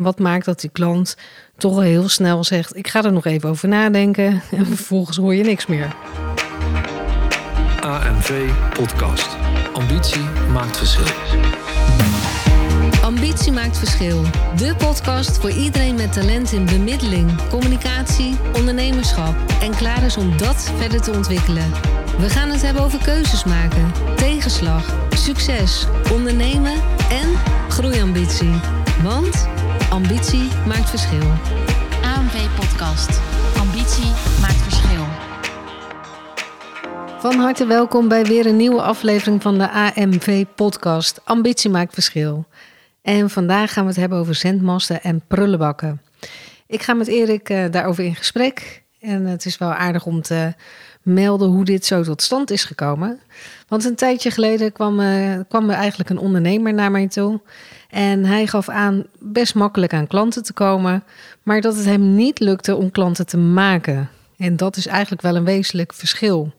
Wat maakt dat die klant toch al heel snel zegt: Ik ga er nog even over nadenken. En vervolgens hoor je niks meer. AMV Podcast. Ambitie maakt verschil. Ambitie maakt verschil. De podcast voor iedereen met talent in bemiddeling, communicatie, ondernemerschap en klaar is om dat verder te ontwikkelen. We gaan het hebben over keuzes maken, tegenslag, succes, ondernemen en groeiambitie. Want ambitie maakt verschil. AMV Podcast. Ambitie maakt verschil. Van harte welkom bij weer een nieuwe aflevering van de AMV Podcast. Ambitie maakt verschil. En vandaag gaan we het hebben over zendmasten en prullenbakken. Ik ga met Erik uh, daarover in gesprek. En het is wel aardig om te melden hoe dit zo tot stand is gekomen. Want een tijdje geleden kwam, uh, kwam er eigenlijk een ondernemer naar mij toe. En hij gaf aan best makkelijk aan klanten te komen, maar dat het hem niet lukte om klanten te maken. En dat is eigenlijk wel een wezenlijk verschil.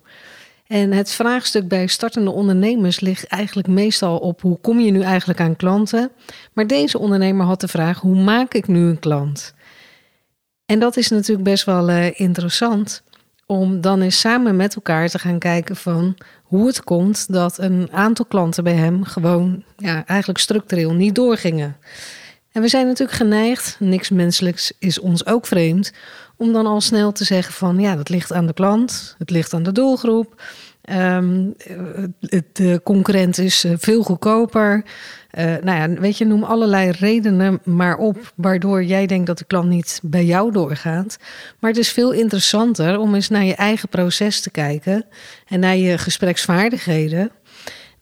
En het vraagstuk bij startende ondernemers ligt eigenlijk meestal op hoe kom je nu eigenlijk aan klanten. Maar deze ondernemer had de vraag: hoe maak ik nu een klant? En dat is natuurlijk best wel uh, interessant om dan eens samen met elkaar te gaan kijken van hoe het komt dat een aantal klanten bij hem gewoon ja, eigenlijk structureel niet doorgingen. En we zijn natuurlijk geneigd, niks menselijks is ons ook vreemd, om dan al snel te zeggen van ja, dat ligt aan de klant, het ligt aan de doelgroep, um, de concurrent is eh, veel goedkoper. Uh, nou ja, weet je, noem allerlei redenen maar op waardoor jij denkt dat de klant niet bij jou doorgaat. Maar het is veel interessanter om eens naar je eigen proces te kijken en naar je gespreksvaardigheden.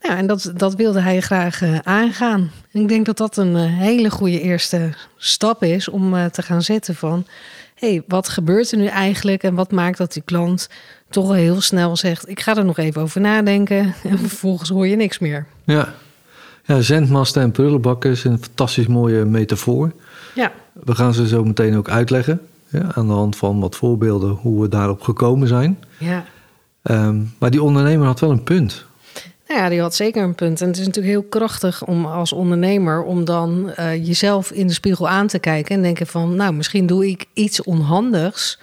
Nou, en dat, dat wilde hij graag aangaan. En ik denk dat dat een hele goede eerste stap is om te gaan zetten van... hé, hey, wat gebeurt er nu eigenlijk en wat maakt dat die klant toch al heel snel zegt... ik ga er nog even over nadenken en vervolgens hoor je niks meer. Ja, ja zendmasten en prullenbakken is een fantastisch mooie metafoor. Ja. We gaan ze zo meteen ook uitleggen. Ja, aan de hand van wat voorbeelden hoe we daarop gekomen zijn. Ja. Um, maar die ondernemer had wel een punt. Nou ja, die had zeker een punt. En het is natuurlijk heel krachtig om als ondernemer om dan uh, jezelf in de spiegel aan te kijken en denken van, nou, misschien doe ik iets onhandigs.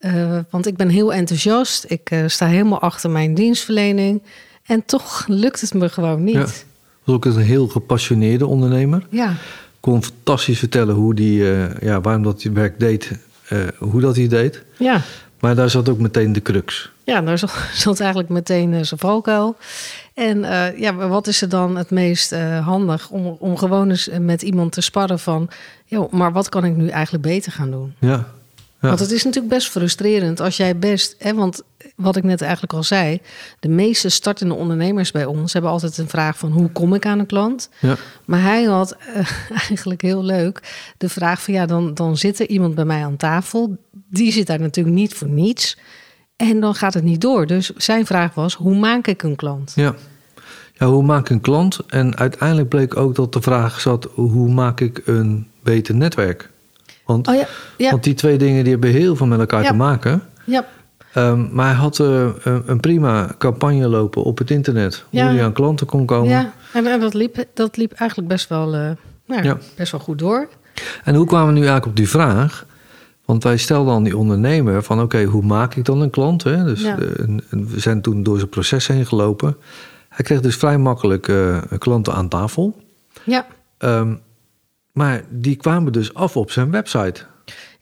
Uh, want ik ben heel enthousiast. Ik uh, sta helemaal achter mijn dienstverlening. En toch lukt het me gewoon niet. Ja. Was ook een heel gepassioneerde ondernemer. Ja. Kon fantastisch vertellen hoe die, ja, waarom dat hij werk deed, hoe dat hij deed. Ja. Maar daar zat ook meteen de crux. Ja, daar zat eigenlijk meteen zijn valkuil. En ja, wat is er dan het meest handig om, om gewoon eens met iemand te sparren van... joh, maar wat kan ik nu eigenlijk beter gaan doen? Ja. Ja. Want het is natuurlijk best frustrerend als jij best... Hè, want wat ik net eigenlijk al zei... de meeste startende ondernemers bij ons hebben altijd een vraag van... hoe kom ik aan een klant? Ja. Maar hij had uh, eigenlijk heel leuk de vraag van... ja, dan, dan zit er iemand bij mij aan tafel. Die zit daar natuurlijk niet voor niets... En dan gaat het niet door. Dus zijn vraag was: hoe maak ik een klant? Ja. ja, hoe maak ik een klant? En uiteindelijk bleek ook dat de vraag zat: hoe maak ik een beter netwerk? Want, oh ja, ja. want die twee dingen die hebben heel veel met elkaar ja. te maken. Ja. Um, maar hij had uh, een prima campagne lopen op het internet. Hoe hij aan klanten kon komen. Ja, en, en dat, liep, dat liep eigenlijk best wel, uh, nou, best wel goed door. En hoe kwamen we nu eigenlijk op die vraag? Want wij stelden aan die ondernemer van oké, hoe maak ik dan een klant? Hè? Dus eh, we zijn toen door zijn proces heen gelopen. Hij kreeg dus vrij makkelijk eh, klanten aan tafel. Ja. Ehm, maar die kwamen dus af op zijn website.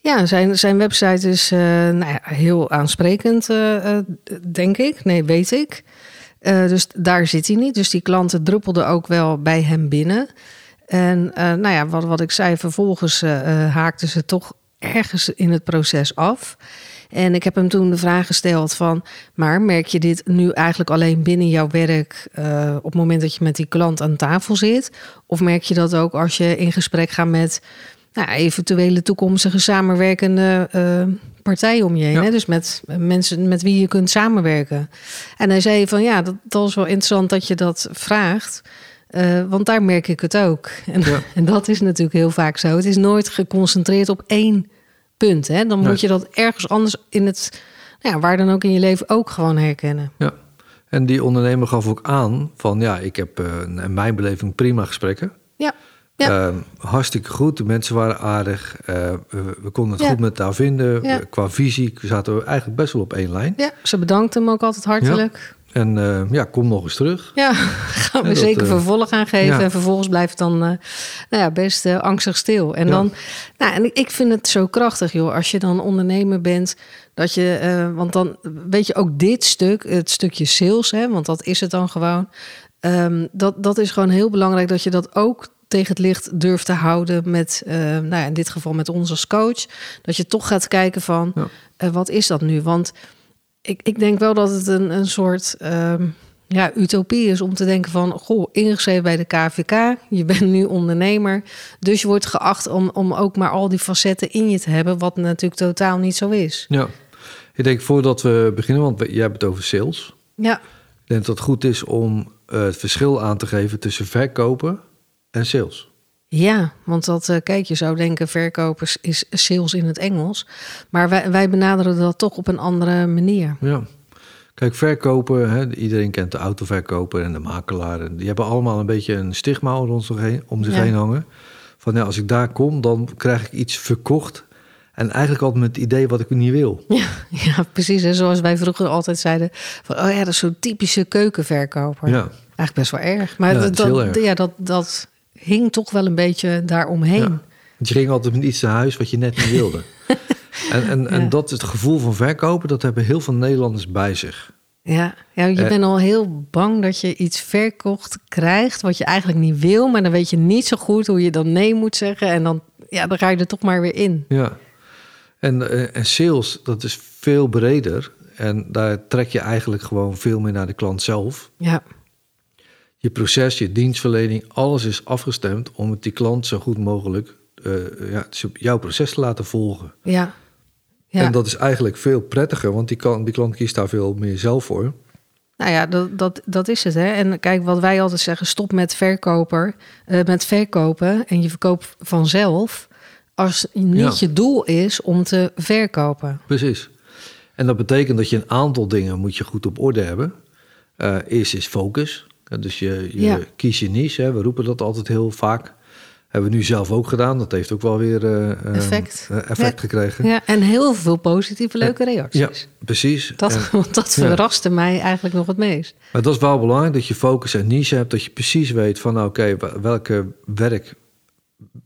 Ja, zijn, zijn website is eh, nou ja, heel aansprekend, eh, eh, denk ik. Nee, weet ik. Dus daar zit hij niet. Dus die klanten druppelden ook wel bij hem binnen. En nou ja, wat, wat ik zei, vervolgens haakten ze toch ergens in het proces af. En ik heb hem toen de vraag gesteld van... maar merk je dit nu eigenlijk alleen binnen jouw werk... eh, op het moment dat je met die klant aan tafel zit? Of merk je dat ook als je in gesprek gaat met... Nou, eventuele toekomstige samenwerkende eh, partijen om je heen? Ja. Hè? Dus met mensen met wie je kunt samenwerken. En hij zei van ja, dat, dat is wel interessant dat je dat vraagt... Eh, want daar merk ik het ook. En, Ja. en dat is natuurlijk heel vaak zo. Het is nooit geconcentreerd op één punt. Hè? Dan Nee. moet je dat ergens anders in het, nou ja, waar dan ook in je leven ook gewoon herkennen. Ja. En die ondernemer gaf ook aan van ja, ik heb eh, in mijn beleving prima gesprekken. Ja. Ja. Ehm, hartstikke goed. De mensen waren aardig. Eh, we, konden het Ja. goed met elkaar vinden. Ja. Qua visie zaten we eigenlijk best wel op één lijn. Ja, ze bedankt hem ook altijd hartelijk. En eh, ja, kom nog eens terug. Ja, gaan we Ja, zeker eh, vervolg aan geven. ja. En vervolgens blijft het dan eh, nou ja, best angstig stil. En Ja. dan, nou, en ik, vind het zo krachtig, joh, als je dan ondernemer bent, dat je, want dan weet je ook dit stuk, het stukje sales, hè, want dat is het dan gewoon. ehm, dat, dat is gewoon heel belangrijk dat je dat ook tegen het licht durft te houden met, eh, nou ja, in dit geval met ons als coach. Dat je toch gaat kijken van, Ja. wat is dat nu? Want ik, ik denk wel dat het een, een soort ehm, ja, utopie is om te denken van... goh, ingeschreven bij de KVK, je bent nu ondernemer... dus je wordt geacht om, om ook maar al die facetten in je te hebben... wat natuurlijk totaal niet zo is. Ja. Ik denk voordat we beginnen, want jij hebt het over sales. Ja, Ik denk dat het goed is om eh, het verschil aan te geven tussen verkopen en sales. Ja want dat, eh, kijk, je zou denken verkopers is sales in het Engels... maar wij, wij benaderen dat toch op een andere manier. Ja. Kijk, verkopen, hè, iedereen kent de autoverkoper en de makelaar. En die hebben allemaal een beetje een stigma rond zich heen, om zich Ja. heen hangen. Van ja, als ik daar kom, dan krijg ik iets verkocht. En eigenlijk altijd met het idee wat ik niet wil. Ja, ja precies. En zoals wij vroeger altijd zeiden... Van, oh ja, dat is zo'n typische keukenverkoper. Ja, Eigenlijk best wel erg. Maar Ja, dat, het is heel dat, erg. Ja, dat, dat hing toch wel een beetje daaromheen. Ja. Want je ging altijd met iets naar huis wat je net niet wilde. en, en, Ja. en dat is het gevoel van verkopen, dat hebben heel veel Nederlanders bij zich. Ja, ja je Eh. bent al heel bang dat je iets verkocht krijgt... wat je eigenlijk niet wil, maar dan weet je niet zo goed hoe je dan nee moet zeggen. En dan, ja, dan ga je er toch maar weer in. Ja. En, eh, en sales, dat is veel breder. En daar trek je eigenlijk gewoon veel meer naar de klant zelf. Ja, Je proces, je dienstverlening, alles is afgestemd om het die klant zo goed mogelijk eh, ja, jouw proces te laten volgen. ja. ja. En dat is eigenlijk veel prettiger, want die, kan, die klant kiest daar veel meer zelf voor. Nou ja, dat, dat, dat is het. Hè. En kijk, wat wij altijd zeggen, stop met verkoper, eh, met verkopen en je verkoopt vanzelf. Als niet Ja. je doel is om te verkopen. Precies. En dat betekent dat je een aantal dingen moet je goed op orde hebben. Eh eerst is focus. Dus je, je Ja. kies je niche. Hè. We roepen dat altijd heel vaak. Hebben we nu zelf ook gedaan. Dat heeft ook wel weer eh, eh, Effect. eh, effect Ja. gekregen. Ja, en heel veel positieve, leuke reacties. Ja, precies. Dat, En- want dat Ja. verraste mij eigenlijk nog het meest. Maar dat is wel belangrijk dat je focus en niche hebt. Dat je precies weet van nou, oké, welke werk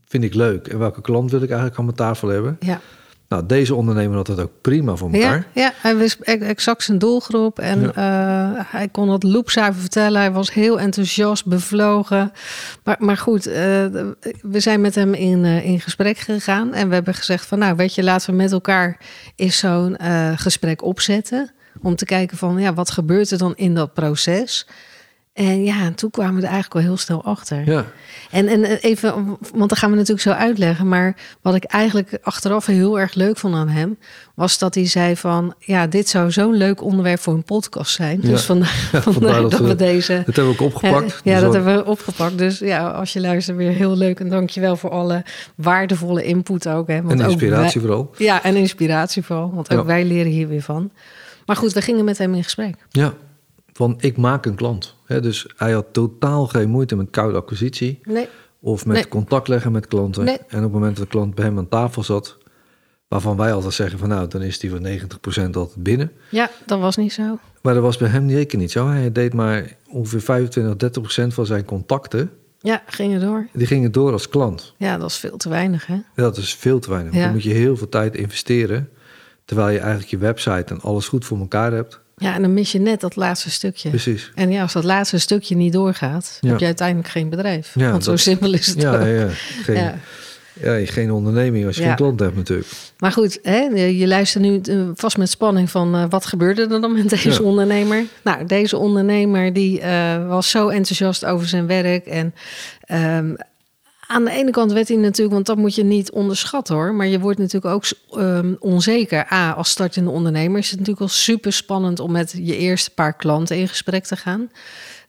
vind ik leuk. En welke klant wil ik eigenlijk aan mijn tafel hebben. Ja, Nou, deze ondernemer had dat ook prima voor elkaar. ja, ja hij wist exact zijn doelgroep. En eh, hij kon dat loopzuiver vertellen. Hij was heel enthousiast, bevlogen. Maar, maar goed, eh, we zijn met hem in, eh, in gesprek gegaan. En we hebben gezegd van nou, weet je, laten we met elkaar eens zo'n gesprek opzetten. Om te kijken van ja, wat gebeurt er dan in dat proces? En ja, en toen kwamen we er eigenlijk al heel snel achter. Ja, En, en even, want dan gaan we natuurlijk zo uitleggen. Maar wat ik eigenlijk achteraf heel erg leuk vond aan hem, was dat hij zei van, ja, dit zou zo'n leuk onderwerp voor een podcast zijn. Dus Ja. vandaar, Ja, vandaar vandaar dat, dat we deze. dat hebben we ook opgepakt. Ja, Dus dat hebben we opgepakt. Dus ja, als je luistert, weer heel leuk. En dankjewel voor alle waardevolle input ook. Hè, want En ook inspiratie wij- vooral. ja, en inspiratie vooral. Want ook Ja. wij leren hier weer van. Maar goed, we gingen met hem in gesprek. Ja, van ik maak een klant. Hè, dus hij had totaal geen moeite met koude acquisitie. Nee, Of met Nee. contact leggen met klanten. Nee. En op het moment dat de klant bij hem aan tafel zat... waarvan wij altijd zeggen van nou, dan is die voor 90% altijd binnen. ja, dat was niet zo. Maar dat was bij hem zeker niet zo. Hij deed maar ongeveer 25, 30% van zijn contacten... Ja, gingen door. die gingen door als klant. Ja, dat is veel te weinig, hè? Dat is veel te weinig. Ja. Dan moet je heel veel tijd investeren... terwijl je eigenlijk je website en alles goed voor elkaar hebt. Ja, en dan mis je net dat laatste stukje. Precies. En ja, als dat laatste stukje niet doorgaat, Ja. heb je uiteindelijk geen bedrijf. Ja, Want zo dat- simpel is het Ja, ook. ja, ja. Geen, Ja. ja. geen onderneming als je geen klant hebt natuurlijk. Maar goed, hè, je luistert nu eh, vast met spanning van eh, wat gebeurde er dan met deze ondernemer? Nou, deze ondernemer die eh, was zo enthousiast over zijn werk. En ehm, aan de ene kant werd hij natuurlijk, want dat moet je niet onderschatten hoor. Maar je wordt natuurlijk ook ehm, onzeker. A, als startende ondernemer is het natuurlijk wel super spannend om met je eerste paar klanten in gesprek te gaan.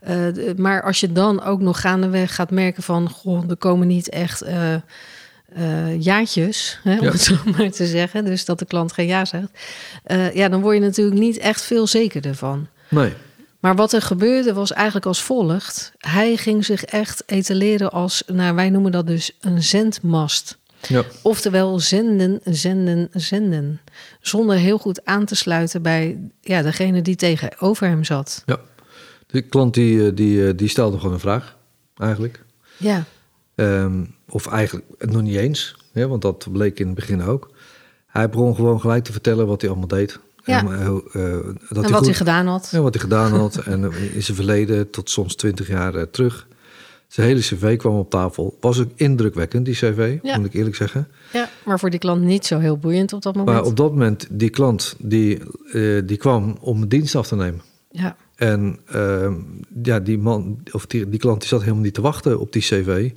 Eh, maar als je dan ook nog gaandeweg gaat merken van, goh, er komen niet echt eh, eh, jaartjes, hè, om Ja. het zo maar te zeggen. Dus dat de klant geen ja zegt. Ja, dan word je natuurlijk niet echt veel zekerder van. Nee. Maar wat er gebeurde was eigenlijk als volgt. Hij ging zich echt etaleren als, nou, wij noemen dat dus een zendmast. Ja. Oftewel zenden, zenden, zenden. Zonder heel goed aan te sluiten bij ja, degene die tegenover hem zat. ja. De klant die, eh, die, eh, die stelde gewoon een vraag, eigenlijk. Ja, Ehm, of eigenlijk nog niet eens, hè, want dat bleek in het begin ook. Hij begon gewoon gelijk te vertellen wat hij allemaal deed. Ja. En, eh, eh, dat en wat hij gedaan had. Ja, wat hij gedaan had. en eh, in zijn verleden tot soms twintig jaar terug. Zijn hele cv kwam op tafel. Was ook indrukwekkend, die cv, Ja. moet ik eerlijk zeggen. Ja, maar voor die klant niet zo heel boeiend op dat moment. Maar op dat moment, die klant, die, die kwam om een dienst af te nemen. Ja, En ehm, ja, die man, of die, die klant, die zat helemaal niet te wachten op die cv.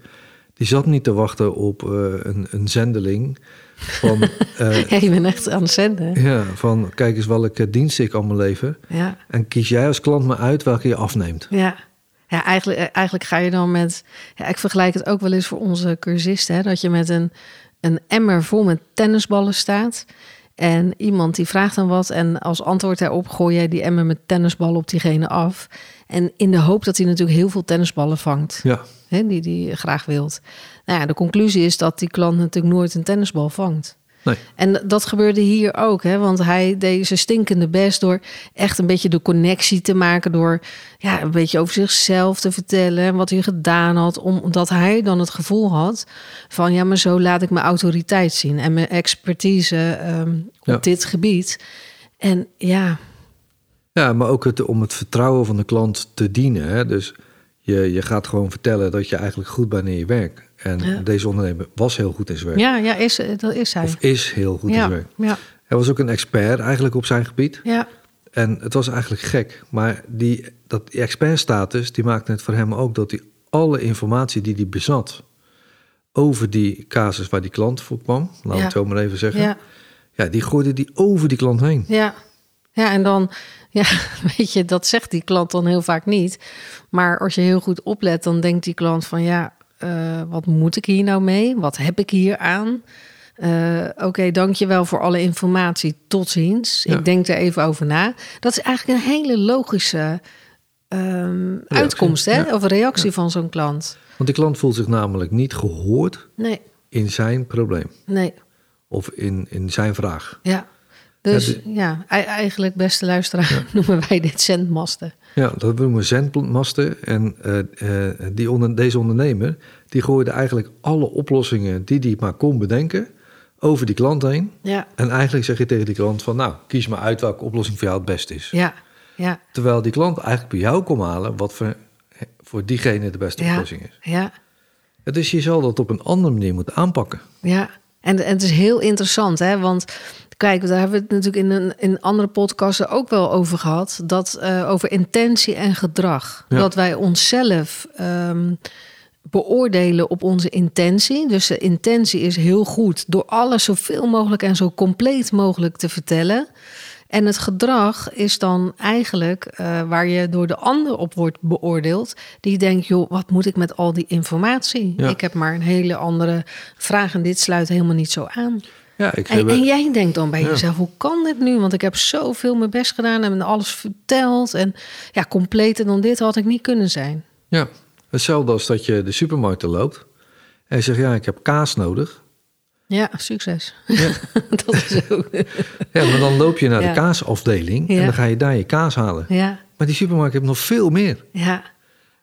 Die zat niet te wachten op eh, een, een zendeling van, eh, ja je bent echt aan het zenden. ja, van kijk eens welke dienst ik allemaal lever. Ja, En kies jij als klant maar uit welke je afneemt. ja. Ja, eigenlijk, eh, eigenlijk ga je dan met... Ja, ik vergelijk het ook wel eens voor onze cursisten. Hè, dat je met een, een emmer vol met tennisballen staat. En iemand die vraagt dan wat. En als antwoord daarop gooi jij die emmer met tennisballen op diegene af. En in de hoop dat hij natuurlijk heel veel tennisballen vangt. Ja, Hè, die die je graag wilt. Nou ja, de conclusie is dat die klant natuurlijk nooit een tennisbal vangt. Nee. En dat gebeurde hier ook, hè? want hij deed zijn stinkende best door echt een beetje de connectie te maken. Door ja, een beetje over zichzelf te vertellen en wat hij gedaan had. Omdat hij dan het gevoel had van ja, maar zo laat ik mijn autoriteit zien en mijn expertise ehm, op dit gebied. En ja, Ja, maar ook het, om het vertrouwen van de klant te dienen. Hè? Dus je, je gaat gewoon vertellen dat je eigenlijk goed bent in je werk. En Ja. deze ondernemer was heel goed in zijn werk. ja, ja is, dat is hij. Of is heel goed in ja, zijn werk. ja, Hij was ook een expert eigenlijk op zijn gebied. ja, En het was eigenlijk gek. Maar die, dat, die expertstatus die maakte het voor hem ook dat hij alle informatie die hij bezat over die casus waar die klant voor kwam, laten we Ja. het zo maar even zeggen, ja. ja. die gooide die over die klant heen. Ja. ja, en dan, ja, weet je, dat zegt die klant dan heel vaak niet. Maar als je heel goed oplet, dan denkt die klant van ja, eh, wat moet ik hier nou mee? Wat heb ik hier aan? Eh, Oké, dankjewel voor alle informatie. Tot ziens. Ja. Ik denk er even over na. Dat is eigenlijk een hele logische ehm, uitkomst, hè? ja. Of reactie van zo'n klant. Want die klant voelt zich namelijk niet gehoord Nee, in zijn probleem nee, of in, in zijn vraag. ja. Dus Ja, ja, eigenlijk, beste luisteraar, noemen wij dit zendmasten. Ja, dat noemen we zendmasten. En eh, eh, die onder, deze ondernemer, die gooide eigenlijk alle oplossingen die hij maar kon bedenken over die klant heen. Ja, En eigenlijk zeg je tegen die klant van, nou, kies maar uit welke oplossing voor jou het beste is. ja, ja. Terwijl die klant eigenlijk bij jou kon halen wat voor, voor diegene de beste Ja, oplossing is. ja, Dus je zal dat op een andere manier moeten aanpakken. ja. En, en het is heel interessant, hè? Want kijk, daar hebben we het natuurlijk in, een, in andere podcasten ook wel over gehad. Dat eh, over intentie en gedrag. Ja. Dat wij onszelf ehm, beoordelen op onze intentie. Dus de intentie is heel goed door alles zoveel mogelijk en zo compleet mogelijk te vertellen. En het gedrag is dan eigenlijk eh, waar je door de ander op wordt beoordeeld. Die denkt, joh, wat moet ik met al die informatie? Ja. Ik heb maar een hele andere vraag en dit sluit helemaal niet zo aan. Ja, ik En, heb, en jij denkt dan bij Ja. jezelf, hoe kan dit nu? Want ik heb zoveel mijn best gedaan en alles verteld. En ja, completer dan dit had ik niet kunnen zijn. ja, hetzelfde als dat je de supermarkt loopt. En je zegt, ja, ik heb kaas nodig. Ja, succes. Ja. dat is ook. Ja, maar dan loop je naar Ja. de kaasafdeling en dan ga je daar je kaas halen. Ja, Maar die supermarkt heeft nog veel meer. ja,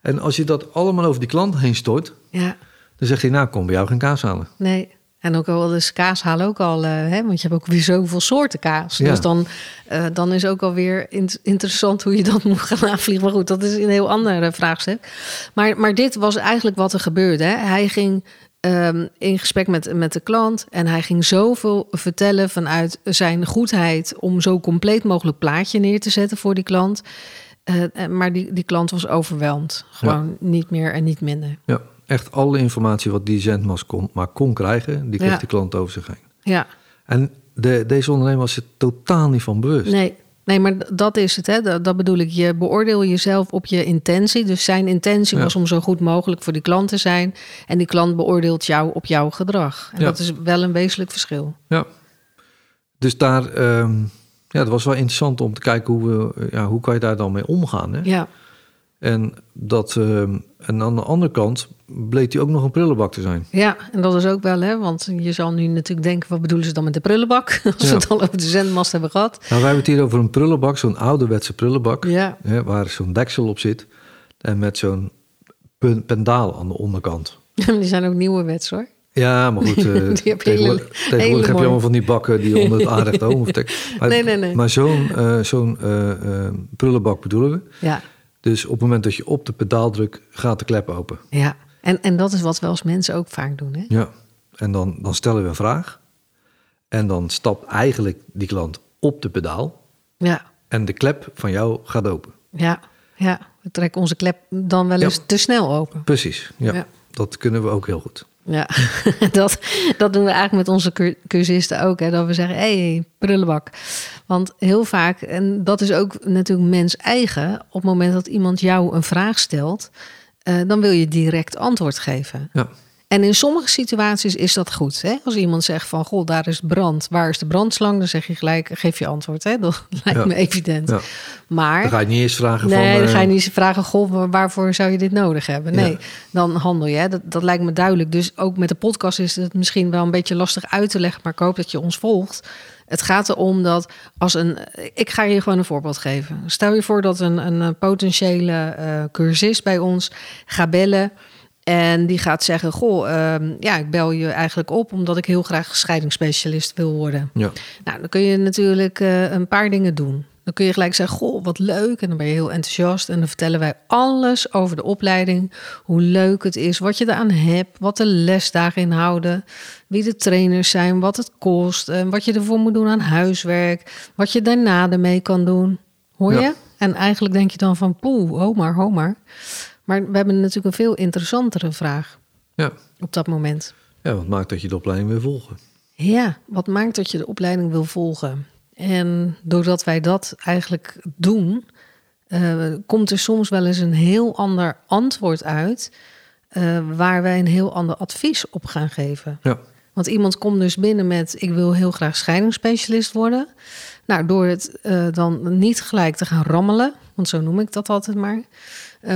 En als je dat allemaal over die klant heen stort, ja. dan zegt hij, nou, kom bij jou geen kaas halen. Nee. En ook al dus kaas halen ook al, eh, hè, want je hebt ook weer zoveel soorten kaas. Ja. Dus dan, eh, dan is ook alweer in- interessant hoe je dat moet gaan aanvliegen. Maar goed, dat is een heel ander eh, vraagstuk. Maar, maar dit was eigenlijk wat er gebeurde. Hè. Hij ging ehm, in gesprek met, met de klant en hij ging zoveel vertellen vanuit zijn goedheid om zo compleet mogelijk plaatje neer te zetten voor die klant. Maar die, die klant was overweldigd. Gewoon niet meer en niet minder. Ja, echt alle informatie wat die zendmast kon, maar kon krijgen, die kreeg Ja. die klant over zich heen. Ja. En de, deze ondernemer was er totaal niet van bewust. Nee, nee maar dat is het. Hè? Dat, dat bedoel ik. Je beoordeel jezelf op je intentie. Dus zijn intentie Ja. was om zo goed mogelijk voor die klant te zijn. En die klant beoordeelt jou op jouw gedrag. En Ja. dat is wel een wezenlijk verschil. Ja. Dus daar, ehm, ja, het was wel interessant om te kijken hoe, we, ja, hoe kan je daar dan mee omgaan. Hè? Ja, En, dat, ehm, en aan de andere kant bleek die ook nog een prullenbak te zijn. ja, en dat is ook wel, hè, want je zal nu natuurlijk denken, wat bedoelen ze dan met de prullenbak? Als we het al over de zendmast hebben gehad. Nou, wij hebben het hier over een prullenbak, zo'n ouderwetse prullenbak, Ja, hè, waar zo'n deksel op zit en met zo'n pen- pendaal aan de onderkant. die zijn ook nieuwe wets hoor. Ja, maar goed, eh, heb tegenwoordig, heb je allemaal van die bakken die onder het aanrecht oom. Maar, Nee, nee, nee. Maar zo'n zo'n eh, prullenbak bedoelen we. Ja, Dus op het moment dat je op de pedaal drukt, gaat de klep open. ja. En, en dat is wat we als mensen ook vaak doen, hè? Ja. En dan, dan stellen we een vraag. En dan stapt eigenlijk die klant op de pedaal. Ja, En de klep van jou gaat open. ja, ja. We trekken onze klep dan wel eens Ja. te snel open. Precies, ja. Ja. Dat kunnen we ook heel goed. Ja, dat, dat doen we eigenlijk met onze cur- cursisten ook. Hè, dat we zeggen, hé, hey, prullenbak. Want heel vaak, en dat is ook natuurlijk mens eigen... op het moment dat iemand jou een vraag stelt... eh, dan wil je direct antwoord geven. Ja, En in sommige situaties is dat goed. Hè? Als iemand zegt van, goh, daar is brand. Waar is de brandslang? Dan zeg je gelijk, geef je antwoord. Hè? Dat lijkt Ja. me evident. ja. Maar... Dan ga je niet eerst vragen Nee, van... dan ga je eh, niet eens vragen, goh, waar- waarvoor zou je dit nodig hebben? Nee, Ja. dan handel je. hè. Dat, dat lijkt me duidelijk. Dus ook met de podcast is het misschien wel een beetje lastig uit te leggen, maar ik hoop dat je ons volgt. Het gaat erom dat als een. Ik ga je gewoon een voorbeeld geven. Stel je voor dat een, een eh, potentiële eh, cursist bij ons gaat bellen. En die gaat zeggen: Goh, ehm, ja, ik bel je eigenlijk op omdat ik heel graag scheidingsspecialist wil worden. Ja, Nou, dan kun je natuurlijk eh, een paar dingen doen. Dan kun je gelijk zeggen, goh, wat leuk. En dan ben je heel enthousiast. En dan vertellen wij alles over de opleiding. Hoe leuk het is, wat je eraan hebt. Wat de lesdagen inhouden. Wie de trainers zijn, wat het kost. En wat je ervoor moet doen aan huiswerk. Wat je daarna ermee kan doen. Hoor je? Ja. En eigenlijk denk je dan van, poeh, ho maar, ho maar. Maar we hebben natuurlijk een veel interessantere vraag ja. op dat moment. ja, wat maakt dat je de opleiding wil volgen? Ja, wat maakt dat je de opleiding wil volgen? En doordat wij dat eigenlijk doen, eh, komt er soms wel eens een heel ander antwoord uit, eh, waar wij een heel ander advies op gaan geven. Ja, Want iemand komt dus binnen met: Ik wil heel graag scheidingsspecialist worden. Nou, door het eh, dan niet gelijk te gaan rammelen, want zo noem ik dat altijd maar.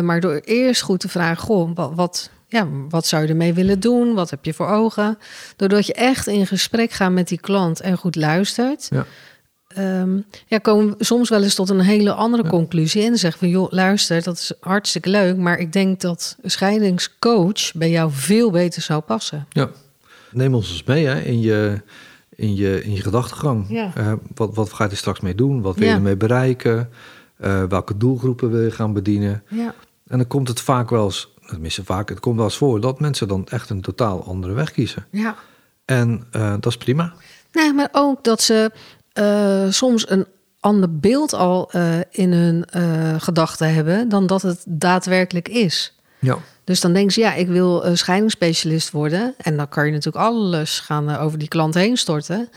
maar door eerst goed te vragen: Goh, wat, wat, ja, wat zou je ermee willen doen? Wat heb je voor ogen? Doordat je echt in gesprek gaat met die klant en goed luistert. ja, ehm, ja, komen we soms wel eens tot een hele andere conclusie. En zeggen van, joh, luister, dat is hartstikke leuk. Maar ik denk dat een scheidingscoach bij jou veel beter zou passen. ja. Neem ons eens mee hè, in je, in je, in je gedachtegang. Ja. Eh, wat, wat ga je er straks mee doen? Wat wil Ja. je ermee bereiken? Eh, welke doelgroepen wil je gaan bedienen? Ja. En dan komt het vaak wel eens, tenminste vaak, het komt wel eens voor dat mensen dan echt een totaal andere weg kiezen. ja. En eh, dat is prima. Nee, maar ook dat ze eh, soms een ander beeld al eh, in hun eh, gedachten hebben dan dat het daadwerkelijk is. Ja, Dus dan denken ze, ja, ik wil scheidingsspecialist worden. En dan kan je natuurlijk alles gaan over die klant heen storten.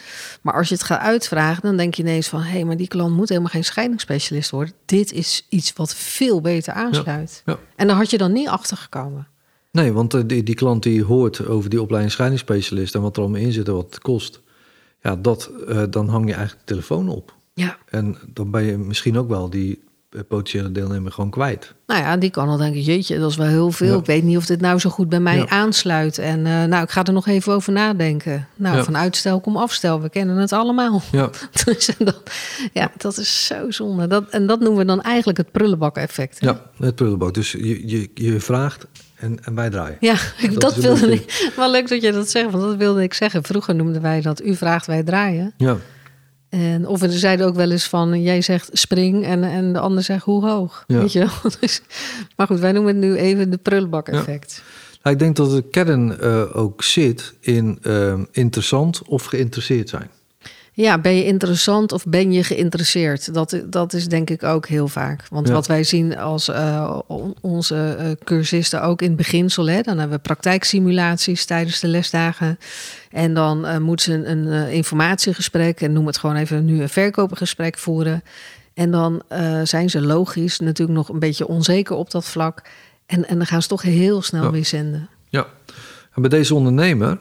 Maar als je het gaat uitvragen, dan denk je ineens van... hé, hey, maar die klant moet helemaal geen scheidingsspecialist worden. Dit is iets wat veel beter aansluit. ja. En daar had je dan niet achter gekomen. Nee, want die, die klant die hoort over die opleiding scheidingsspecialist en wat er allemaal in zit en wat het kost. Ja, dat, eh, dan hang je eigenlijk de telefoon op. Ja, En dan ben je misschien ook wel die eh, potentiële deelnemer gewoon kwijt. nou ja, die kan al denken, jeetje, dat is wel heel veel. Ja. Ik weet niet of dit nou zo goed bij mij Ja. aansluit. En eh, nou, ik ga er nog even over nadenken. Nou, Ja. van uitstel kom afstel, we kennen het allemaal. Ja, Dus dat, ja, dat is zo zonde. Dat, en dat noemen we dan eigenlijk het prullenbak-effect. ja het prullenbak. Dus je, je, je vraagt en, en wij draaien. Ja, Dat dat, wilde ik. Wel leuk dat je dat zegt, want dat wilde ik zeggen. Vroeger noemden wij dat u vraagt, wij draaien. Ja, En, of we zeiden ook wel eens van, jij zegt spring en, en de ander zegt hoe hoog. Ja. Weet je wel? Dus, maar goed, wij noemen het nu even de prullenbak-effect. nou, ik denk dat de kern eh, ook zit in eh, interessant of geïnteresseerd zijn. Ja. ben je interessant of ben je geïnteresseerd? Dat, dat is denk ik ook heel vaak. Want Ja. wat wij zien als eh, on- onze eh, cursisten ook in het beginsel... Hè, dan hebben we praktijksimulaties tijdens de lesdagen... En dan eh moeten ze een, een informatiegesprek, en noem het gewoon even nu een verkopergesprek voeren. En dan zijn ze logisch natuurlijk nog een beetje onzeker op dat vlak. En, en dan gaan ze toch heel snel Ja. weer zenden. Ja, en bij deze ondernemer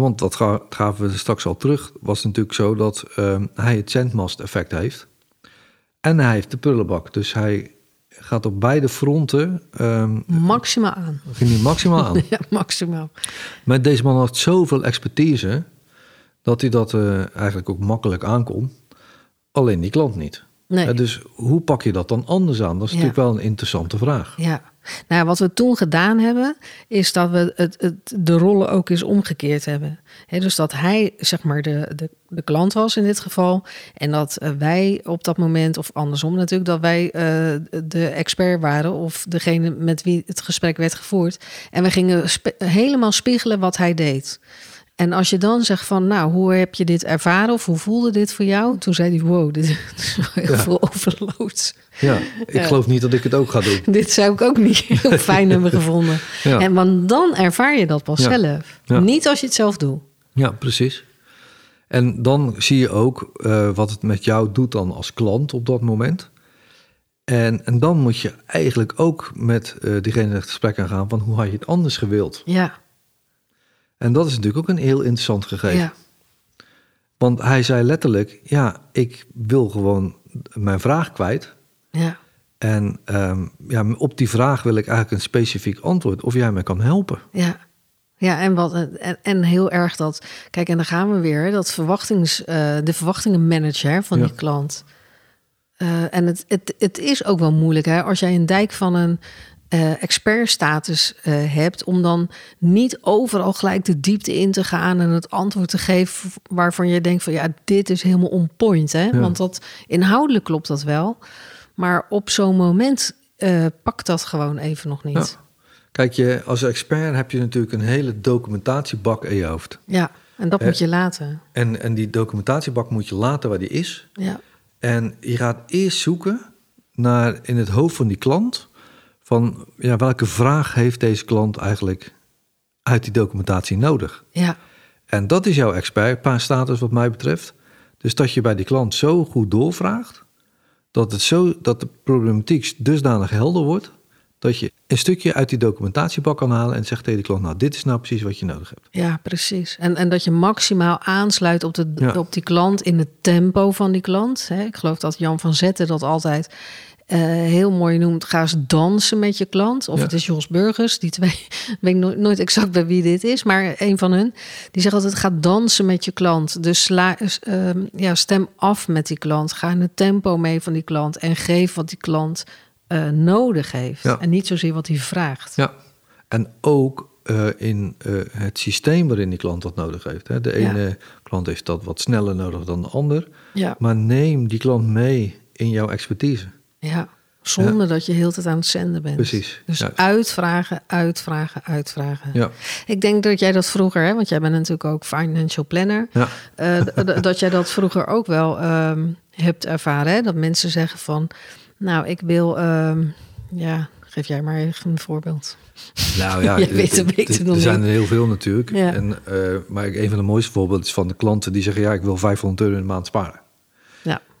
Want dat ga- gaven we straks al terug. Was natuurlijk zo dat ehm, hij het zendmast effect heeft. En hij heeft de prullenbak. Dus hij gaat op beide fronten. ehm Maximaal aan. ging hij maximaal aan. Ja, maximaal. Maar deze man had zoveel expertise. dat hij dat eh, eigenlijk ook makkelijk aankon. Alleen die klant niet. Nee. Dus hoe pak je dat dan anders aan? Dat is Ja. natuurlijk wel een interessante vraag. Ja, nou, wat we toen gedaan hebben, is dat we het, de rollen ook eens omgekeerd hebben. Dus dat hij, zeg maar, de, de, de klant was in dit geval. En dat eh, wij op dat moment, of andersom natuurlijk, dat wij eh, de expert waren of degene met wie het gesprek werd gevoerd. En we gingen helemaal spiegelen wat hij deed. En als je dan zegt van, nou, hoe heb je dit ervaren of hoe voelde dit voor jou? Toen zei hij, wow, dit is wel heel Ja. veel overload. Ja, ik geloof niet dat ik het ook ga doen. Dit zou ik ook niet heel fijn hebben gevonden. Ja. En want dan ervaar je dat pas Ja. zelf. Niet als je het zelf doet. Ja, precies. En dan zie je ook eh, wat het met jou doet dan als klant op dat moment. En, en dan moet je eigenlijk ook met eh diegene het gesprek aangaan van hoe had je het anders gewild. Ja, En dat is natuurlijk ook een heel interessant gegeven. ja, Want hij zei letterlijk, ja, ik wil gewoon mijn vraag kwijt. ja, En ehm, ja, op die vraag wil ik eigenlijk een specifiek antwoord. Of jij mij kan helpen. ja. Ja, en, wat, en, en heel erg dat... Kijk, en dan gaan we weer. Dat verwachtings, eh, de verwachtingenmanager van Ja. die klant. Eh, en het, het, het is ook wel moeilijk hè, als jij een dijk van een eh, expertstatus eh, hebt, om dan niet overal gelijk de diepte in te gaan en het antwoord te geven waarvan je denkt van ja, dit is helemaal on point. Hè? Ja. Want dat inhoudelijk klopt dat wel. Maar op zo'n moment eh, pakt dat gewoon even nog niet. Ja. Kijk, je, als expert heb je natuurlijk een hele documentatiebak in je hoofd. Ja, en dat moet je laten. En, en die documentatiebak moet je laten waar die is. Ja, En je gaat eerst zoeken naar in het hoofd van die klant... van ja, welke vraag heeft deze klant eigenlijk uit die documentatie nodig? ja, En dat is jouw expertstatus wat mij betreft. Dus dat je bij die klant zo goed doorvraagt... dat, het zo, dat de problematiek dusdanig helder wordt... dat je een stukje uit die documentatiebak kan halen... en zegt tegen de klant, nou, dit is nou precies wat je nodig hebt. ja, precies. En, en dat je maximaal aansluit op, de, Ja. op die klant in het tempo van die klant. Hè? Ik geloof dat Jan van Zetten dat altijd eh, heel mooi noemt. Ga eens dansen met je klant. Of Ja. het is Jos Burgers, die twee. weet ik nooit, nooit exact bij wie dit is, maar een van hun. Die zegt altijd: ga dansen met je klant. Dus sla, eh, ja, stem af met die klant. Ga in het tempo mee van die klant en geef wat die klant eh, nodig heeft. Ja. En niet zozeer wat hij vraagt. Ja. En ook eh, in het systeem waarin die klant dat nodig heeft. Hè. De Ja. ene klant heeft dat wat sneller nodig dan de ander. Ja. Maar neem die klant mee in jouw expertise. Ja, zonder dat je heel tijd aan het zenden bent. Precies, Dus ja. uitvragen, uitvragen, uitvragen. Ja. Ik denk dat jij dat vroeger, hè, want jij bent natuurlijk ook financial planner, eh, dat jij dat vroeger ook wel ehm, hebt ervaren. Hè? Dat mensen zeggen van, nou, ik wil, ehm, ja, geef jij maar even een voorbeeld. Nou ja, Jij weet het er- zijn er heel veel natuurlijk. En, eh, maar een van de mooiste voorbeelden is van de klanten die zeggen... ja, ik wil 500 euro in de maand sparen.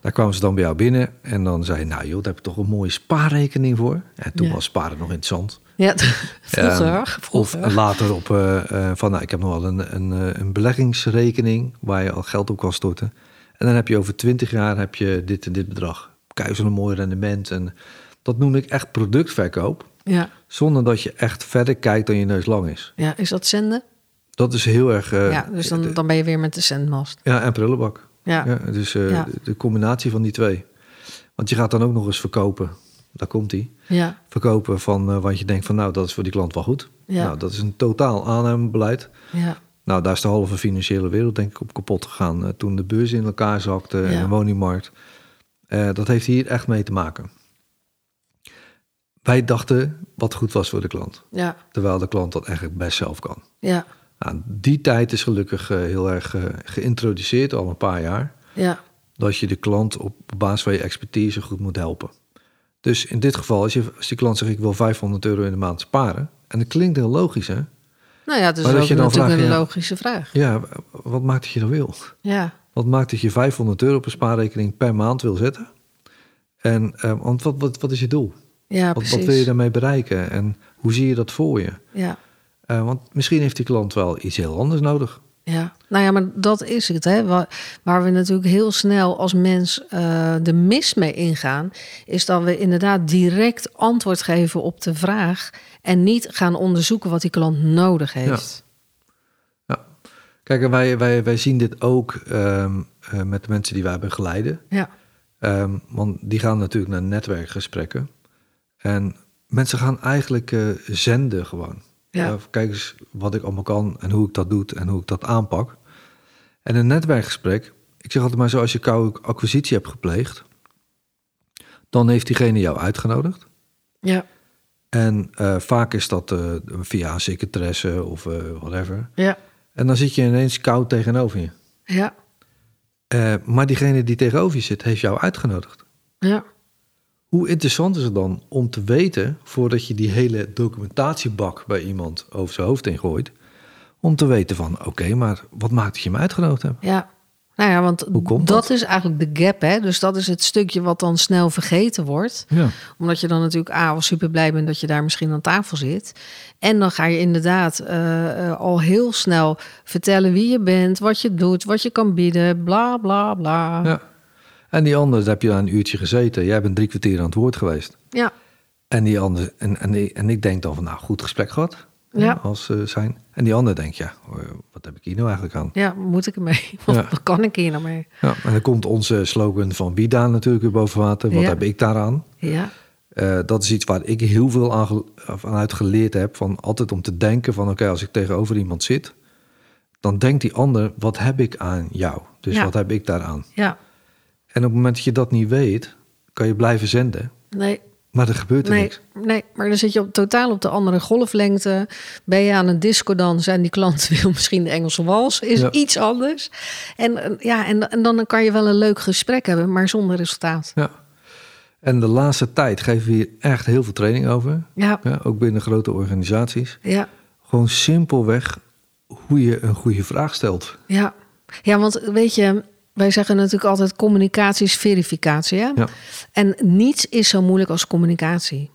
Daar kwamen ze dan bij jou binnen en dan zei je... nou joh, daar heb je toch een mooie spaarrekening voor. En toen Ja. was sparen nog interessant. ja vroeger. Ja, vroeger. Of later op eh, eh, van, nou, ik heb nog wel een, een, eh, een beleggingsrekening waar je al geld op kan storten. En dan heb je over 20 jaar heb je dit en dit bedrag. Kijk, zo'n mooi rendement. En dat noem ik echt productverkoop. ja, Zonder dat je echt verder kijkt dan je neus lang is. ja, is dat zenden? Dat is heel erg... ja, dus dan, dan ben je weer met de zendmast. ja, en prullenbak. Ja, Ja, dus eh, Ja. de, combinatie van die twee. Want je gaat dan ook nog eens verkopen. Daar komt hij. ja, Verkopen van eh, wat je denkt van nou, dat is voor die klant wel goed. Ja. Nou, dat is een totaal aannemebeleid. ja, Nou, daar is de halve financiële wereld denk ik op kapot gegaan. eh, toen de beurs in elkaar zakte en de woningmarkt. Dat heeft hier echt mee te maken. Wij dachten wat goed was voor de klant. ja, Terwijl de klant dat eigenlijk best zelf kan. ja, Nou, die tijd is gelukkig eh, heel erg eh, geïntroduceerd, al een paar jaar. ja, Dat je de klant op basis van je expertise goed moet helpen. Dus in dit geval, als, je, als die klant zegt ik wil 500 euro in de maand sparen. En dat klinkt heel logisch hè. Nou ja, het is ook dan natuurlijk vraagt, een ja. logische vraag. Ja, wat maakt dat je dat wil? Ja, Wat maakt dat je 500 euro op een spaarrekening per maand wil zetten? En eh, want wat, wat, wat is je doel? ja wat, precies. wat wil je daarmee bereiken? En hoe zie je dat voor je? Ja, Eh, want misschien heeft die klant wel iets heel anders nodig. Ja, nou ja, maar dat is het. Hè? Waar, waar we natuurlijk heel snel als mens eh, de mis mee ingaan, is dat we inderdaad direct antwoord geven op de vraag en niet gaan onderzoeken wat die klant nodig heeft. Ja. Kijk, en wij, wij, wij zien dit ook ehm, eh, met de mensen die wij begeleiden. Ja, Ehm, want die gaan natuurlijk naar netwerkgesprekken. En mensen gaan eigenlijk zenden gewoon. Ja. Eh, kijk eens wat ik allemaal kan en hoe ik dat doe en hoe ik dat aanpak. En een netwerkgesprek, ik zeg altijd maar zo, als je koude acquisitie hebt gepleegd, dan heeft diegene jou uitgenodigd. ja, En eh, vaak is dat eh, via een secretaresse of whatever. ja, En dan zit je ineens koud tegenover je. ja, maar diegene die tegenover je zit, heeft jou uitgenodigd. ja. Hoe interessant is het dan om te weten, voordat je die hele documentatiebak bij iemand over zijn hoofd ingooit, om te weten van, oké, maar wat maakt dat je hem uitgenodigd hebt? Ja, nou ja, want Hoe komt dat dat? is eigenlijk de gap, hè? Dus dat is het stukje wat dan snel vergeten wordt. Ja. Omdat je dan natuurlijk A, wel super blij bent dat je daar misschien aan tafel zit. En dan ga je inderdaad eh, eh, al heel snel vertellen wie je bent, wat je doet, wat je kan bieden, bla bla bla. Ja. En die andere, daar heb je daar een uurtje gezeten. Jij bent drie kwartier aan het woord geweest. ja, En die andere, en, en, ik- en ik denk dan van, nou, goed gesprek gehad. Ja. Als eh, zijn. En die ander denkt, ja, eh, wat heb ik hier nou eigenlijk aan? ja, moet ik ermee? Wat, Ja. wat kan ik hier nou mee? Ja, en dan komt onze slogan van Vida natuurlijk weer boven water. Wat Ja. heb ik daaraan? Ja, Eh, dat is iets waar ik heel veel aan ge- vanuit geleerd heb. Van altijd om te denken van oké, als ik tegenover iemand zit, dan denkt die ander, wat heb ik aan jou? Dus wat heb ik daaraan? ja, En op het moment dat je dat niet weet, kan je blijven zenden. nee, Maar er gebeurt er Nee, niks. nee, maar dan zit je op, totaal op de andere golflengte. Ben je aan een disco dans en die klant wil misschien de Engelse wals, is Ja. iets anders. En, eh, ja, en, en dan kan je wel een leuk gesprek hebben, maar zonder resultaat. Ja. En de laatste tijd geven we hier echt heel veel training over. Ja, Ja, ook binnen grote organisaties. ja, Gewoon simpelweg hoe je een goede vraag stelt. ja. Ja, want weet je, wij zeggen natuurlijk altijd communicatie is verificatie. Hè? Ja. En niets is zo moeilijk als communicatie.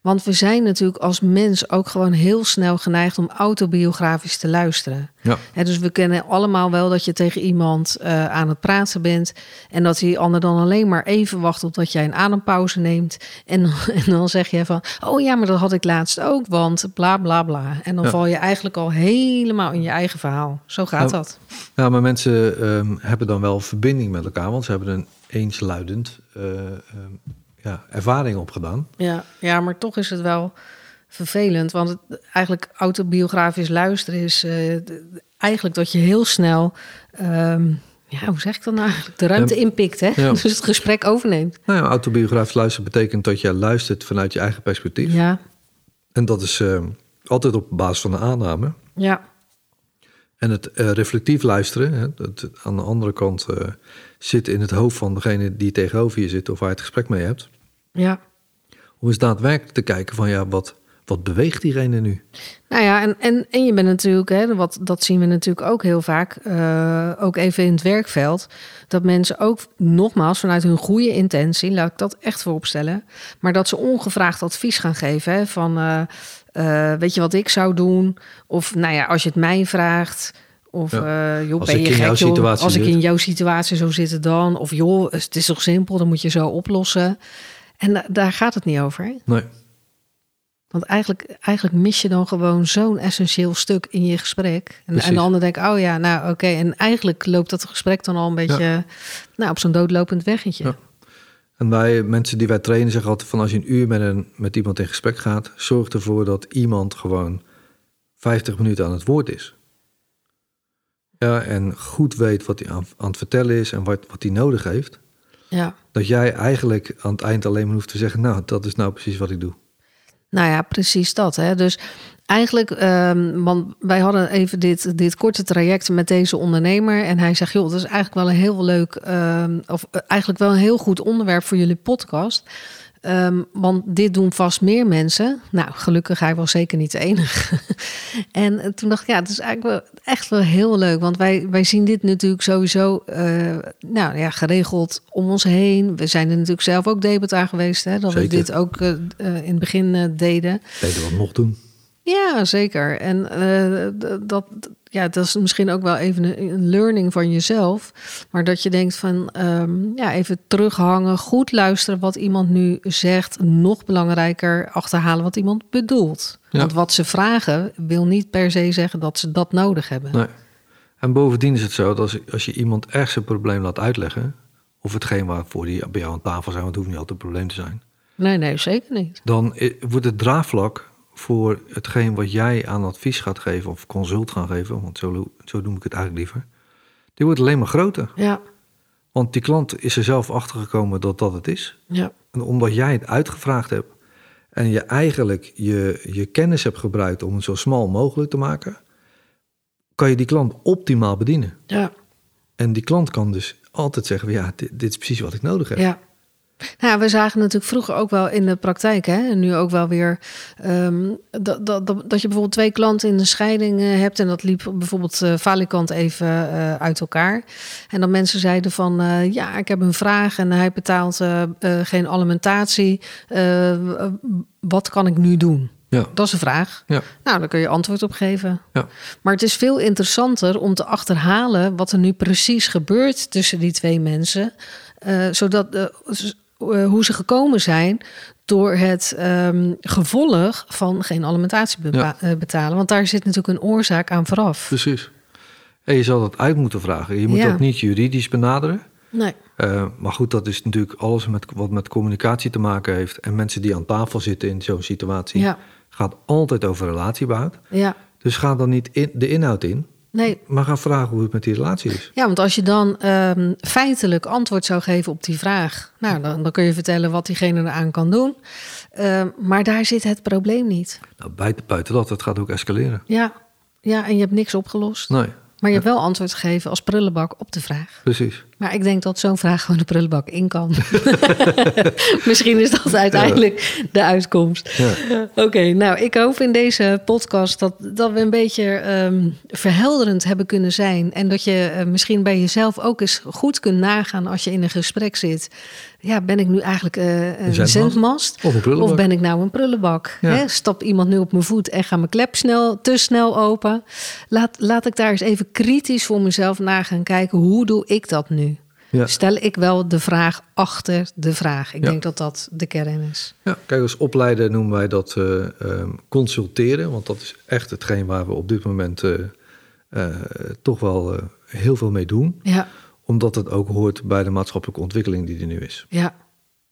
Want we zijn natuurlijk als mens ook gewoon heel snel geneigd om autobiografisch te luisteren. Ja. Dus we kennen allemaal wel dat je tegen iemand eh, aan het praten bent. En dat die ander dan alleen maar even wacht totdat jij een adempauze neemt. En, en dan zeg je van, oh ja, maar dat had ik laatst ook, want bla bla bla. En dan Ja. val je eigenlijk al helemaal in je eigen verhaal. Zo gaat Ja. dat. Ja, maar mensen ehm, hebben dan wel verbinding met elkaar, want ze hebben een eensluidend eh, ehm, ja, ervaring opgedaan. Ja, ja, maar toch is het wel vervelend. Want het, eigenlijk autobiografisch luisteren is eh, eigenlijk dat je heel snel... ehm, ja, hoe zeg ik dat nou eigenlijk? De ruimte Ja. inpikt, hè? Ja. Dus het gesprek overneemt. Nou ja, autobiografisch luisteren betekent dat je luistert vanuit je eigen perspectief. Ja, En dat is ehm, altijd op basis van de aanname. ja, En het eh, reflectief luisteren, hè, dat aan de andere kant eh, zit in het hoofd van degene die tegenover je zit of waar je het gesprek mee hebt. Ja. Om eens daadwerkelijk te kijken van ja, wat, wat beweegt diegene nu? Nou ja, en, en, en je bent natuurlijk, hè, wat, dat zien we natuurlijk ook heel vaak, eh, ook even in het werkveld, dat mensen ook nogmaals vanuit hun goede intentie, laat ik dat echt vooropstellen, maar dat ze ongevraagd advies gaan geven hè, van, eh, eh, weet je wat ik zou doen? Of nou ja, als je het mij vraagt. Of Ja. joh, Als ben ik je in jouw gek, joh? situatie Als ik in jouw situatie zou zitten dan. Of joh, het is toch simpel, dan moet je zo oplossen. En da- daar gaat het niet over. Hè? Nee. Want eigenlijk, eigenlijk mis je dan gewoon zo'n essentieel stuk in je gesprek. En, en de ander denkt, oh ja, nou oké. En eigenlijk loopt dat gesprek dan al een beetje nou, op zo'n doodlopend weggetje. Ja. En wij, mensen die wij trainen, zeggen altijd van als je een uur met, een, met iemand in gesprek gaat, zorg ervoor dat iemand gewoon 50 minuten aan het woord is. Ja, en goed weet wat hij aan, aan het vertellen is en wat, wat hij nodig heeft. Ja. Dat jij eigenlijk aan het eind alleen maar hoeft te zeggen, nou, dat is nou precies wat ik doe. Nou ja, precies dat. Hè? Dus eigenlijk, ehm, want wij hadden even dit, dit korte traject met deze ondernemer. En hij zegt, joh, dat is eigenlijk wel een heel leuk, ehm, of eh, eigenlijk wel een heel goed onderwerp voor jullie podcast. Ehm, want dit doen vast meer mensen. Nou, gelukkig, hij was zeker niet de enige. en eh, toen dacht ik, ja, het is eigenlijk wel, echt wel heel leuk. Want wij, wij zien dit natuurlijk sowieso eh, nou, ja, geregeld om ons heen. We zijn er natuurlijk zelf ook debet aan geweest. Hè, dat Zeker. we dit ook eh, in het begin deden. Deden wat nog doen. Ja, zeker. En eh, dat, ja, dat is misschien ook wel even een, learning van jezelf. Maar dat je denkt van, ehm, ja, even terughangen, goed luisteren wat iemand nu zegt. Nog belangrijker, achterhalen wat iemand bedoelt. Ja. Want wat ze vragen wil niet per se zeggen dat ze dat nodig hebben. Nee. En bovendien is het zo dat als, als je iemand echt zijn probleem laat uitleggen... of hetgeen waarvoor die bij jou aan tafel zijn... want het hoeft niet altijd een probleem te zijn... Nee, nee, zeker niet. dan i- wordt het draagvlak voor hetgeen wat jij aan advies gaat geven... of consult gaan geven, want zo, zo noem ik het eigenlijk liever... die wordt alleen maar groter. Ja, Want die klant is er zelf achter gekomen dat dat het is. ja, En omdat jij het uitgevraagd hebt... en je eigenlijk je, je kennis hebt gebruikt om het zo smal mogelijk te maken... kan je die klant optimaal bedienen. ja. En die klant kan dus altijd zeggen... ja, dit, dit is precies wat ik nodig heb. Ja. Nou, we zagen natuurlijk vroeger ook wel in de praktijk, hè, en nu ook wel weer, ehm, dat, dat, dat, dat je bijvoorbeeld twee klanten in de scheiding eh, hebt en dat liep bijvoorbeeld eh valikant even eh, uit elkaar. En dan mensen zeiden van, ja, ik heb een vraag en hij betaalt geen alimentatie. Wat kan ik nu doen? Ja. Dat is een vraag. Ja. Nou, daar kun je antwoord op geven. Ja. Maar het is veel interessanter om te achterhalen wat er nu precies gebeurt tussen die twee mensen. zodat eh, hoe ze gekomen zijn door het ehm, gevolg van geen alimentatie Ja. eh, betalen. Want daar zit natuurlijk een oorzaak aan vooraf. Precies. En je zal dat uit moeten vragen. Je moet Ja. dat niet juridisch benaderen. Nee. Eh, maar goed, dat is natuurlijk alles met, wat met communicatie te maken heeft. En mensen die aan tafel zitten in zo'n situatie... Ja. gaat altijd over relatiebehoud. Ja. Dus ga dan niet in, de inhoud in... Nee. maar ga vragen hoe het met die relatie is. Ja, want als je dan ehm, feitelijk antwoord zou geven op die vraag, nou, dan, dan kun je vertellen wat diegene eraan kan doen. Ehm, maar daar zit het probleem niet. Nou, buiten, buiten dat, het gaat ook escaleren. Ja, ja, en je hebt niks opgelost. Nee, Maar je hebt wel antwoord gegeven als prullenbak op de vraag. precies. Maar ik denk dat zo'n vraag gewoon de prullenbak in kan. Misschien is dat uiteindelijk de uitkomst. Ja. Oké, nou, ik hoop in deze podcast dat, dat we een beetje ehm, verhelderend hebben kunnen zijn. En dat je eh, misschien bij jezelf ook eens goed kunt nagaan als je in een gesprek zit. Ja, ben ik nu eigenlijk eh, een zendmast? Of een prullenbak? Of ben ik nou een prullenbak? Ja. Hè? Stapt iemand nu op mijn voet en gaat mijn klep snel, te snel open? Laat, laat ik daar eens even kritisch voor mezelf na gaan kijken. Hoe doe ik dat nu? Ja. Stel ik wel de vraag achter de vraag? Ik Ja. denk dat dat de kern is. Ja, kijk, als opleider noemen wij dat eh, ehm, consulteren. Want dat is echt hetgeen waar we op dit moment eh, eh, toch wel heel veel mee doen. Ja, Omdat het ook hoort bij de maatschappelijke ontwikkeling die er nu is. ja.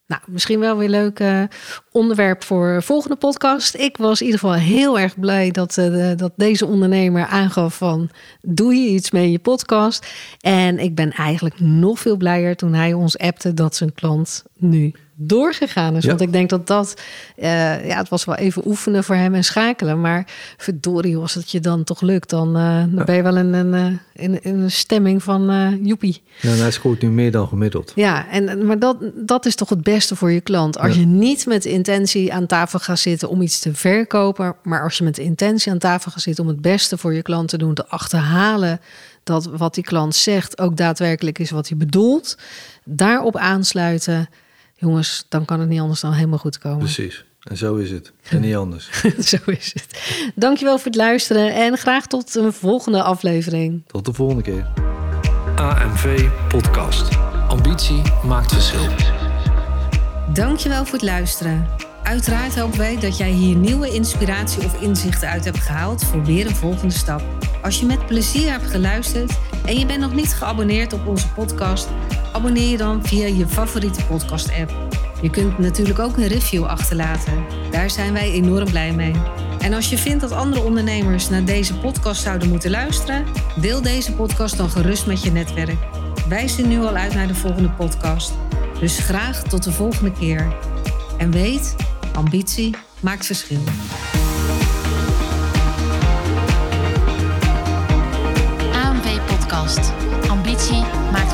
Nou, misschien wel weer leuk eh, onderwerp voor volgende podcast. Ik was in ieder geval heel erg blij dat, eh, dat deze ondernemer aangaf van... doe je iets mee in je podcast? En ik ben eigenlijk nog veel blijer toen hij ons appte dat zijn klant nu doorgegaan is. Ja. Want ik denk dat dat... eh, ja, het was wel even oefenen voor hem en schakelen. Maar verdorie, als het je dan toch lukt... dan, eh, dan ben je wel in een, eh, in, in een stemming van joepie. Ja, en hij scoort nu meer dan gemiddeld. Ja, en, maar dat, dat is toch het beste voor je klant. Als Ja. je niet met intentie aan tafel gaat zitten om iets te verkopen, maar als je met intentie aan tafel gaat zitten om het beste voor je klant te doen, te achterhalen dat wat die klant zegt ook daadwerkelijk is wat hij bedoelt, daarop aansluiten, jongens, dan kan het niet anders dan helemaal goed komen. Precies. En zo is het. En niet anders. Zo is het. Dankjewel voor het luisteren en graag tot een volgende aflevering. Tot de volgende keer. AMV Podcast. Ambitie maakt verschil. Dankjewel voor het luisteren. Uiteraard hopen wij dat jij hier nieuwe inspiratie of inzichten uit hebt gehaald voor weer een volgende stap. Als je met plezier hebt geluisterd en je bent nog niet geabonneerd op onze podcast, abonneer je dan via je favoriete podcast-app. Je kunt natuurlijk ook een review achterlaten. Daar zijn wij enorm blij mee. En als je vindt dat andere ondernemers naar deze podcast zouden moeten luisteren, deel deze podcast dan gerust met je netwerk. Wij zien nu al uit naar de volgende podcast. Dus graag tot de volgende keer. En weet, ambitie maakt verschil. podcast. Ambitie maakt